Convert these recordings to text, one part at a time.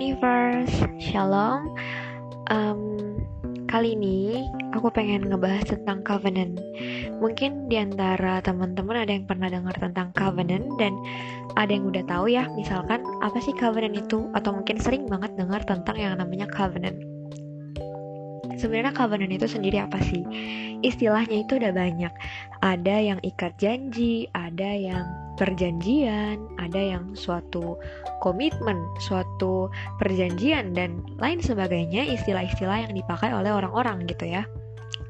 Universe, Shalom. Um, kali ini aku pengen ngebahas tentang covenant. Mungkin di antara teman-teman ada yang pernah dengar tentang covenant dan ada yang udah tahu ya, misalkan apa sih covenant itu atau mungkin sering banget dengar tentang yang namanya covenant. Sebenarnya covenant itu sendiri apa sih? Istilahnya itu ada banyak. Ada yang ikat janji, ada yang perjanjian, ada yang suatu komitmen, suatu perjanjian dan lain sebagainya istilah-istilah yang dipakai oleh orang-orang gitu ya.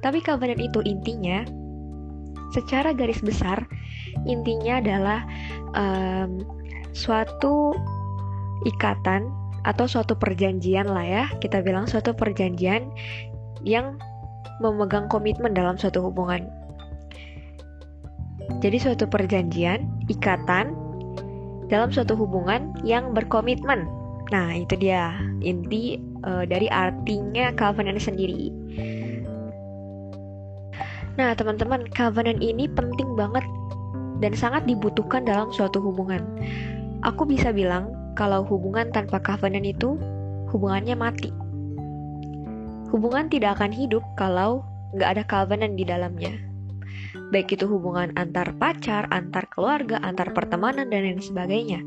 Tapi covenant itu intinya secara garis besar intinya adalah um, suatu ikatan atau suatu perjanjian lah ya kita bilang suatu perjanjian yang memegang komitmen dalam suatu hubungan jadi suatu perjanjian, ikatan dalam suatu hubungan yang berkomitmen. Nah, itu dia inti uh, dari artinya covenant sendiri. Nah, teman-teman, covenant ini penting banget dan sangat dibutuhkan dalam suatu hubungan. Aku bisa bilang kalau hubungan tanpa covenant itu hubungannya mati. Hubungan tidak akan hidup kalau nggak ada covenant di dalamnya baik itu hubungan antar pacar, antar keluarga, antar pertemanan, dan lain sebagainya.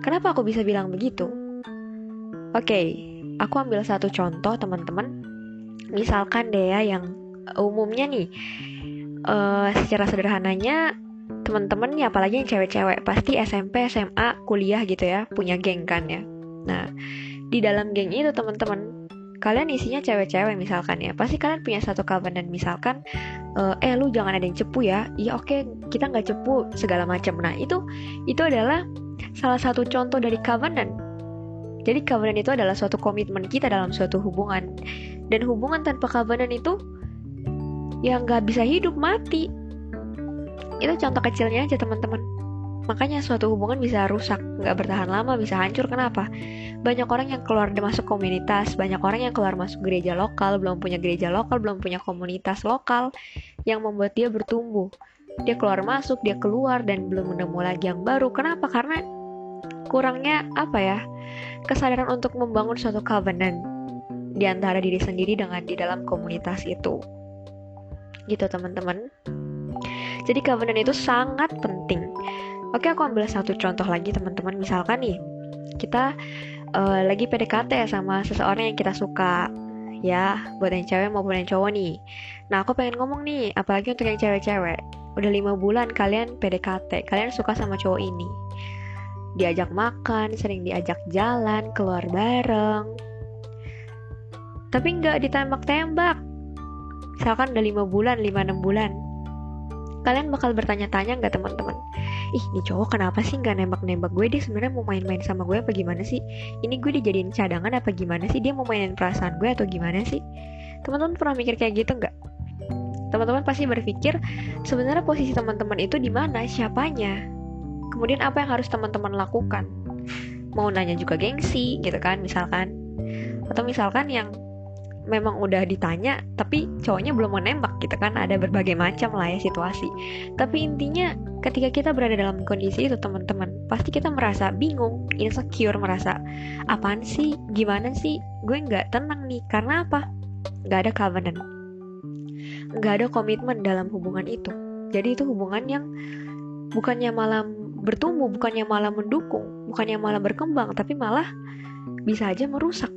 Kenapa aku bisa bilang begitu? Oke, okay, aku ambil satu contoh teman-teman. Misalkan deh ya yang umumnya nih, uh, secara sederhananya teman-teman nih apalagi yang cewek-cewek pasti SMP, SMA, kuliah gitu ya punya geng kan ya. Nah di dalam geng itu teman-teman kalian isinya cewek-cewek misalkan ya. Pasti kalian punya satu covenant misalkan uh, eh lu jangan ada yang cepu ya. Iya oke okay, kita nggak cepu segala macam nah itu itu adalah salah satu contoh dari covenant. Jadi covenant itu adalah suatu komitmen kita dalam suatu hubungan. Dan hubungan tanpa covenant itu yang nggak bisa hidup mati. Itu contoh kecilnya aja teman-teman Makanya suatu hubungan bisa rusak, nggak bertahan lama, bisa hancur. Kenapa? Banyak orang yang keluar masuk komunitas, banyak orang yang keluar masuk gereja lokal, belum punya gereja lokal, belum punya komunitas lokal, yang membuat dia bertumbuh. Dia keluar masuk, dia keluar, dan belum menemu lagi yang baru. Kenapa? Karena kurangnya apa ya? Kesadaran untuk membangun suatu covenant di antara diri sendiri dengan di dalam komunitas itu. Gitu teman-teman. Jadi covenant itu sangat penting Oke, aku ambil satu contoh lagi teman-teman. Misalkan nih, kita uh, lagi PDKT sama seseorang yang kita suka. Ya, buat yang cewek maupun yang cowok nih. Nah, aku pengen ngomong nih, apalagi untuk yang cewek-cewek. Udah lima bulan kalian PDKT, kalian suka sama cowok ini. Diajak makan, sering diajak jalan, keluar bareng. Tapi nggak ditembak-tembak. Misalkan udah lima bulan, lima enam bulan. Kalian bakal bertanya-tanya nggak teman-teman? ih ini cowok kenapa sih nggak nembak-nembak gue? Dia sebenarnya mau main-main sama gue apa gimana sih? Ini gue dijadiin cadangan apa gimana sih? Dia mau mainin perasaan gue atau gimana sih? Teman-teman pernah mikir kayak gitu nggak? Teman-teman pasti berpikir sebenarnya posisi teman-teman itu di mana? Siapanya? Kemudian apa yang harus teman-teman lakukan? Mau nanya juga gengsi gitu kan misalkan. Atau misalkan yang memang udah ditanya tapi cowoknya belum menembak gitu kan. Ada berbagai macam lah ya situasi. Tapi intinya ketika kita berada dalam kondisi itu teman-teman pasti kita merasa bingung insecure merasa apaan sih? Gimana sih? Gue nggak tenang nih. Karena apa? Nggak ada covenant. Nggak ada komitmen dalam hubungan itu. Jadi itu hubungan yang bukannya malah bertumbuh bukannya malah mendukung bukannya malah berkembang tapi malah bisa aja merusak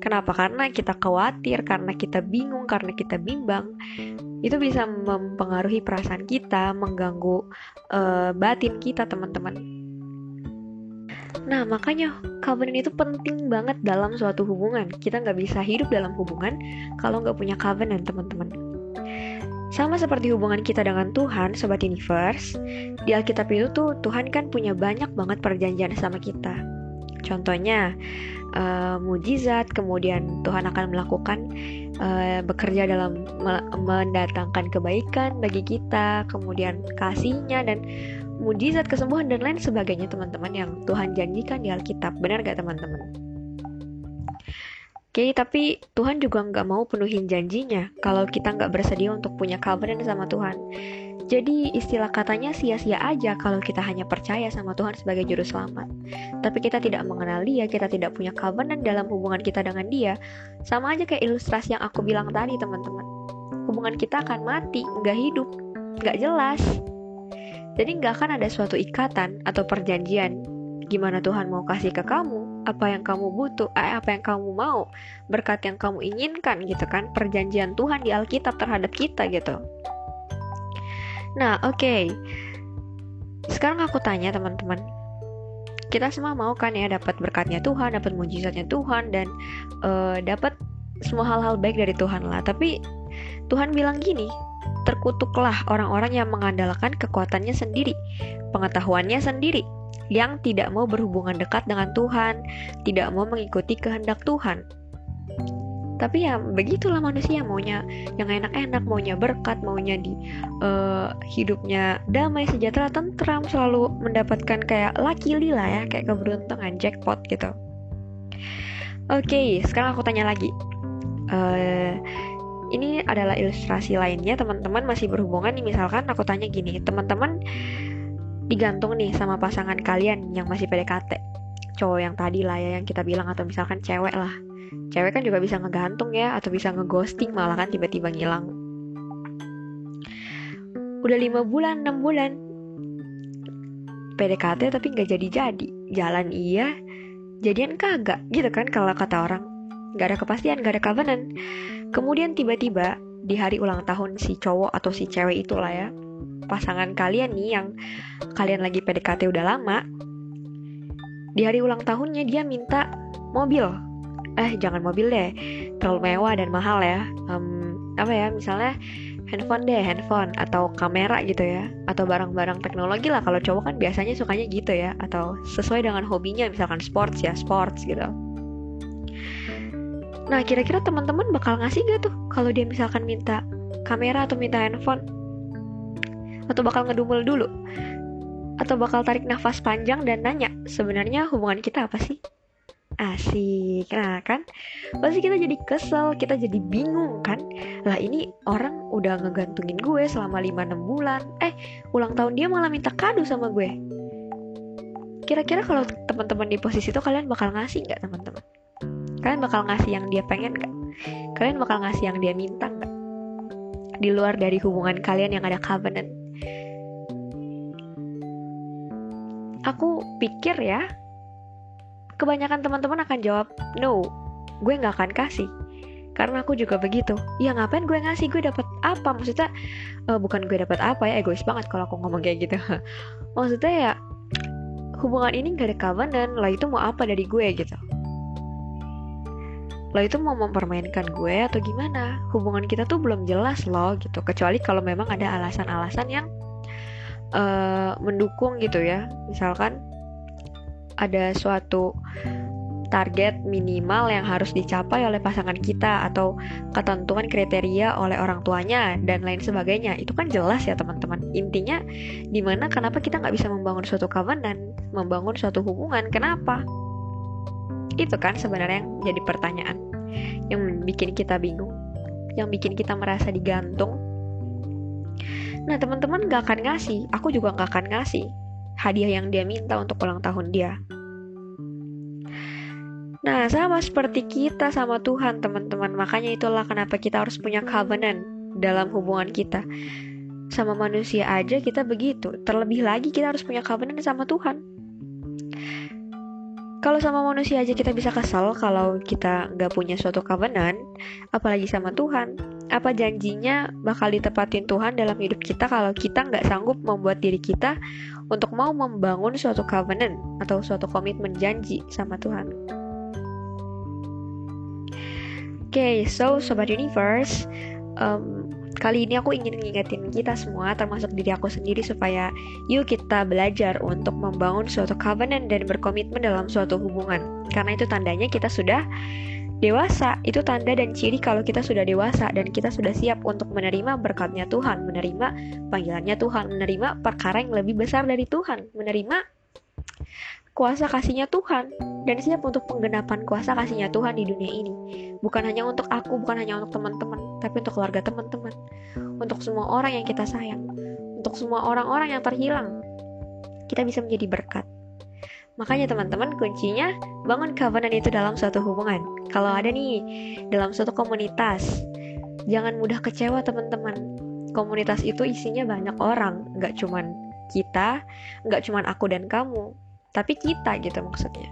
Kenapa? Karena kita khawatir, karena kita bingung, karena kita bimbang. Itu bisa mempengaruhi perasaan kita, mengganggu uh, batin kita, teman-teman. Nah, makanya covenant itu penting banget dalam suatu hubungan. Kita nggak bisa hidup dalam hubungan kalau nggak punya covenant, teman-teman. Sama seperti hubungan kita dengan Tuhan, Sobat Universe, di Alkitab itu tuh Tuhan kan punya banyak banget perjanjian sama kita. Contohnya, uh, mujizat, kemudian Tuhan akan melakukan uh, bekerja dalam mendatangkan kebaikan bagi kita, kemudian kasihnya dan mujizat kesembuhan dan lain sebagainya teman-teman yang Tuhan janjikan di Alkitab. Benar gak teman-teman? Oke, okay, tapi Tuhan juga nggak mau penuhin janjinya kalau kita nggak bersedia untuk punya covenant sama Tuhan. Jadi istilah katanya sia-sia aja kalau kita hanya percaya sama Tuhan sebagai juru selamat. Tapi kita tidak mengenal dia, kita tidak punya covenant dalam hubungan kita dengan dia. Sama aja kayak ilustrasi yang aku bilang tadi teman-teman. Hubungan kita akan mati, nggak hidup, nggak jelas. Jadi nggak akan ada suatu ikatan atau perjanjian gimana Tuhan mau kasih ke kamu, apa yang kamu butuh, eh, apa yang kamu mau, berkat yang kamu inginkan gitu kan, perjanjian Tuhan di Alkitab terhadap kita gitu. Nah, oke. Okay. Sekarang aku tanya teman-teman. Kita semua mau kan ya dapat berkatnya Tuhan, dapat mujizatnya Tuhan dan uh, dapat semua hal-hal baik dari Tuhan lah. Tapi Tuhan bilang gini, terkutuklah orang-orang yang mengandalkan kekuatannya sendiri, pengetahuannya sendiri, yang tidak mau berhubungan dekat dengan Tuhan, tidak mau mengikuti kehendak Tuhan. Tapi ya begitulah manusia maunya yang enak-enak, maunya berkat, maunya di uh, hidupnya damai, sejahtera, tentram, selalu mendapatkan kayak lucky lah ya, kayak keberuntungan jackpot gitu. Oke, okay, sekarang aku tanya lagi. Uh, ini adalah ilustrasi lainnya, teman-teman masih berhubungan nih. Misalkan aku tanya gini, teman-teman digantung nih sama pasangan kalian yang masih PDKT cowok yang tadi lah ya yang kita bilang atau misalkan cewek lah cewek kan juga bisa ngegantung ya atau bisa ngeghosting malah kan tiba-tiba ngilang. Udah lima bulan enam bulan. PDKT tapi nggak jadi-jadi. Jalan iya jadian kagak gitu kan kalau kata orang. Nggak ada kepastian nggak ada covenant. Kemudian tiba-tiba di hari ulang tahun si cowok atau si cewek itulah ya pasangan kalian nih yang kalian lagi PDKT udah lama di hari ulang tahunnya dia minta mobil eh jangan mobil deh. Terlalu mewah dan mahal ya. Um, apa ya misalnya handphone deh handphone atau kamera gitu ya. Atau barang-barang teknologi lah. Kalau cowok kan biasanya sukanya gitu ya. Atau sesuai dengan hobinya. Misalkan sports ya sports gitu. Nah kira-kira teman-teman bakal ngasih gak tuh kalau dia misalkan minta kamera atau minta handphone? Atau bakal ngedumel dulu? Atau bakal tarik nafas panjang dan nanya sebenarnya hubungan kita apa sih Asik, nah kan Pasti kita jadi kesel, kita jadi bingung kan Lah ini orang udah ngegantungin gue selama 5-6 bulan Eh, ulang tahun dia malah minta kado sama gue Kira-kira kalau teman-teman di posisi itu kalian bakal ngasih nggak teman-teman? Kalian bakal ngasih yang dia pengen nggak? Kalian bakal ngasih yang dia minta nggak? Di luar dari hubungan kalian yang ada covenant Aku pikir ya kebanyakan teman-teman akan jawab no gue nggak akan kasih. Karena aku juga begitu. Ya ngapain gue ngasih? Gue dapat apa? Maksudnya uh, bukan gue dapat apa ya egois banget kalau aku ngomong kayak gitu. Maksudnya ya hubungan ini gak ada covenant lah itu mau apa dari gue gitu. Lo itu mau mempermainkan gue atau gimana? Hubungan kita tuh belum jelas loh gitu. Kecuali kalau memang ada alasan-alasan yang uh, mendukung gitu ya. Misalkan ada suatu target minimal yang harus dicapai oleh pasangan kita atau ketentuan kriteria oleh orang tuanya dan lain sebagainya. Itu kan jelas ya teman-teman. Intinya di mana kenapa kita nggak bisa membangun suatu covenant membangun suatu hubungan? Kenapa? Itu kan sebenarnya yang jadi pertanyaan yang bikin kita bingung yang bikin kita merasa digantung. Nah teman-teman gak akan ngasih. Aku juga gak akan ngasih hadiah yang dia minta untuk ulang tahun dia. Nah, sama seperti kita sama Tuhan, teman-teman. Makanya itulah kenapa kita harus punya covenant dalam hubungan kita. Sama manusia aja kita begitu. Terlebih lagi kita harus punya covenant sama Tuhan. Kalau sama manusia aja kita bisa kesal kalau kita nggak punya suatu covenant, apalagi sama Tuhan. Apa janjinya bakal ditepatin Tuhan dalam hidup kita kalau kita nggak sanggup membuat diri kita untuk mau membangun suatu covenant atau suatu komitmen janji sama Tuhan. Oke, okay, so Sobat Universe, um, kali ini aku ingin ngingetin kita semua, termasuk diri aku sendiri, supaya yuk kita belajar untuk membangun suatu covenant dan berkomitmen dalam suatu hubungan. Karena itu tandanya kita sudah Dewasa itu tanda dan ciri kalau kita sudah dewasa dan kita sudah siap untuk menerima berkatnya Tuhan, menerima panggilannya Tuhan, menerima perkara yang lebih besar dari Tuhan, menerima kuasa kasihnya Tuhan dan siap untuk penggenapan kuasa kasihnya Tuhan di dunia ini. Bukan hanya untuk aku, bukan hanya untuk teman-teman, tapi untuk keluarga teman-teman, untuk semua orang yang kita sayang, untuk semua orang-orang yang terhilang. Kita bisa menjadi berkat. Makanya teman-teman kuncinya bangun covenant itu dalam suatu hubungan. Kalau ada nih dalam suatu komunitas, jangan mudah kecewa teman-teman. Komunitas itu isinya banyak orang, nggak cuman kita, nggak cuman aku dan kamu, tapi kita gitu maksudnya.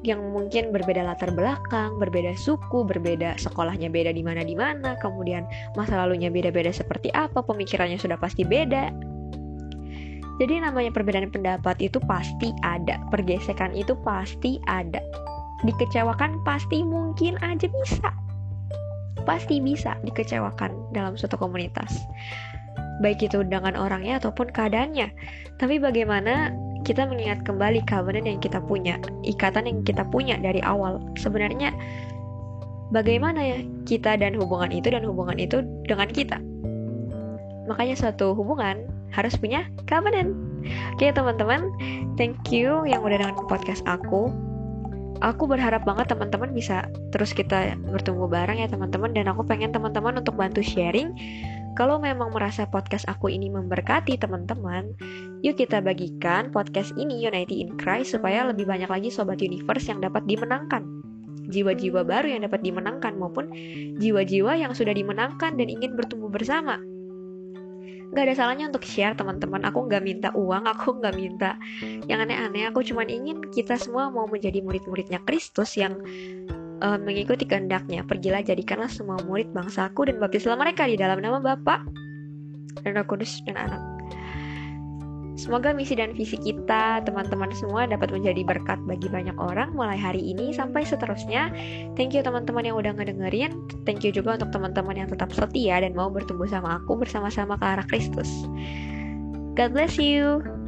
Yang mungkin berbeda latar belakang, berbeda suku, berbeda sekolahnya beda di mana di mana, kemudian masa lalunya beda-beda seperti apa, pemikirannya sudah pasti beda, jadi namanya perbedaan pendapat itu pasti ada, pergesekan itu pasti ada. Dikecewakan pasti mungkin aja bisa. Pasti bisa dikecewakan dalam suatu komunitas. Baik itu dengan orangnya ataupun keadaannya. Tapi bagaimana kita mengingat kembali covenant yang kita punya, ikatan yang kita punya dari awal. Sebenarnya bagaimana ya kita dan hubungan itu dan hubungan itu dengan kita. Makanya suatu hubungan harus punya covenant. Oke teman-teman, thank you yang udah dengan podcast aku. Aku berharap banget teman-teman bisa terus kita bertumbuh bareng ya teman-teman dan aku pengen teman-teman untuk bantu sharing kalau memang merasa podcast aku ini memberkati teman-teman, yuk kita bagikan podcast ini Unity in Christ supaya lebih banyak lagi Sobat Universe yang dapat dimenangkan. Jiwa-jiwa baru yang dapat dimenangkan maupun jiwa-jiwa yang sudah dimenangkan dan ingin bertumbuh bersama nggak ada salahnya untuk share teman-teman. Aku nggak minta uang aku nggak minta. Yang aneh-aneh aku cuma ingin kita semua mau menjadi murid-muridnya Kristus yang uh, mengikuti kehendaknya. Pergilah jadikanlah semua murid bangsaku dan baptislah mereka di dalam nama Bapa dan Roh Kudus dan Anak Semoga misi dan visi kita, teman-teman semua dapat menjadi berkat bagi banyak orang mulai hari ini sampai seterusnya. Thank you teman-teman yang udah ngedengerin. Thank you juga untuk teman-teman yang tetap setia dan mau bertumbuh sama aku bersama-sama ke arah Kristus. God bless you.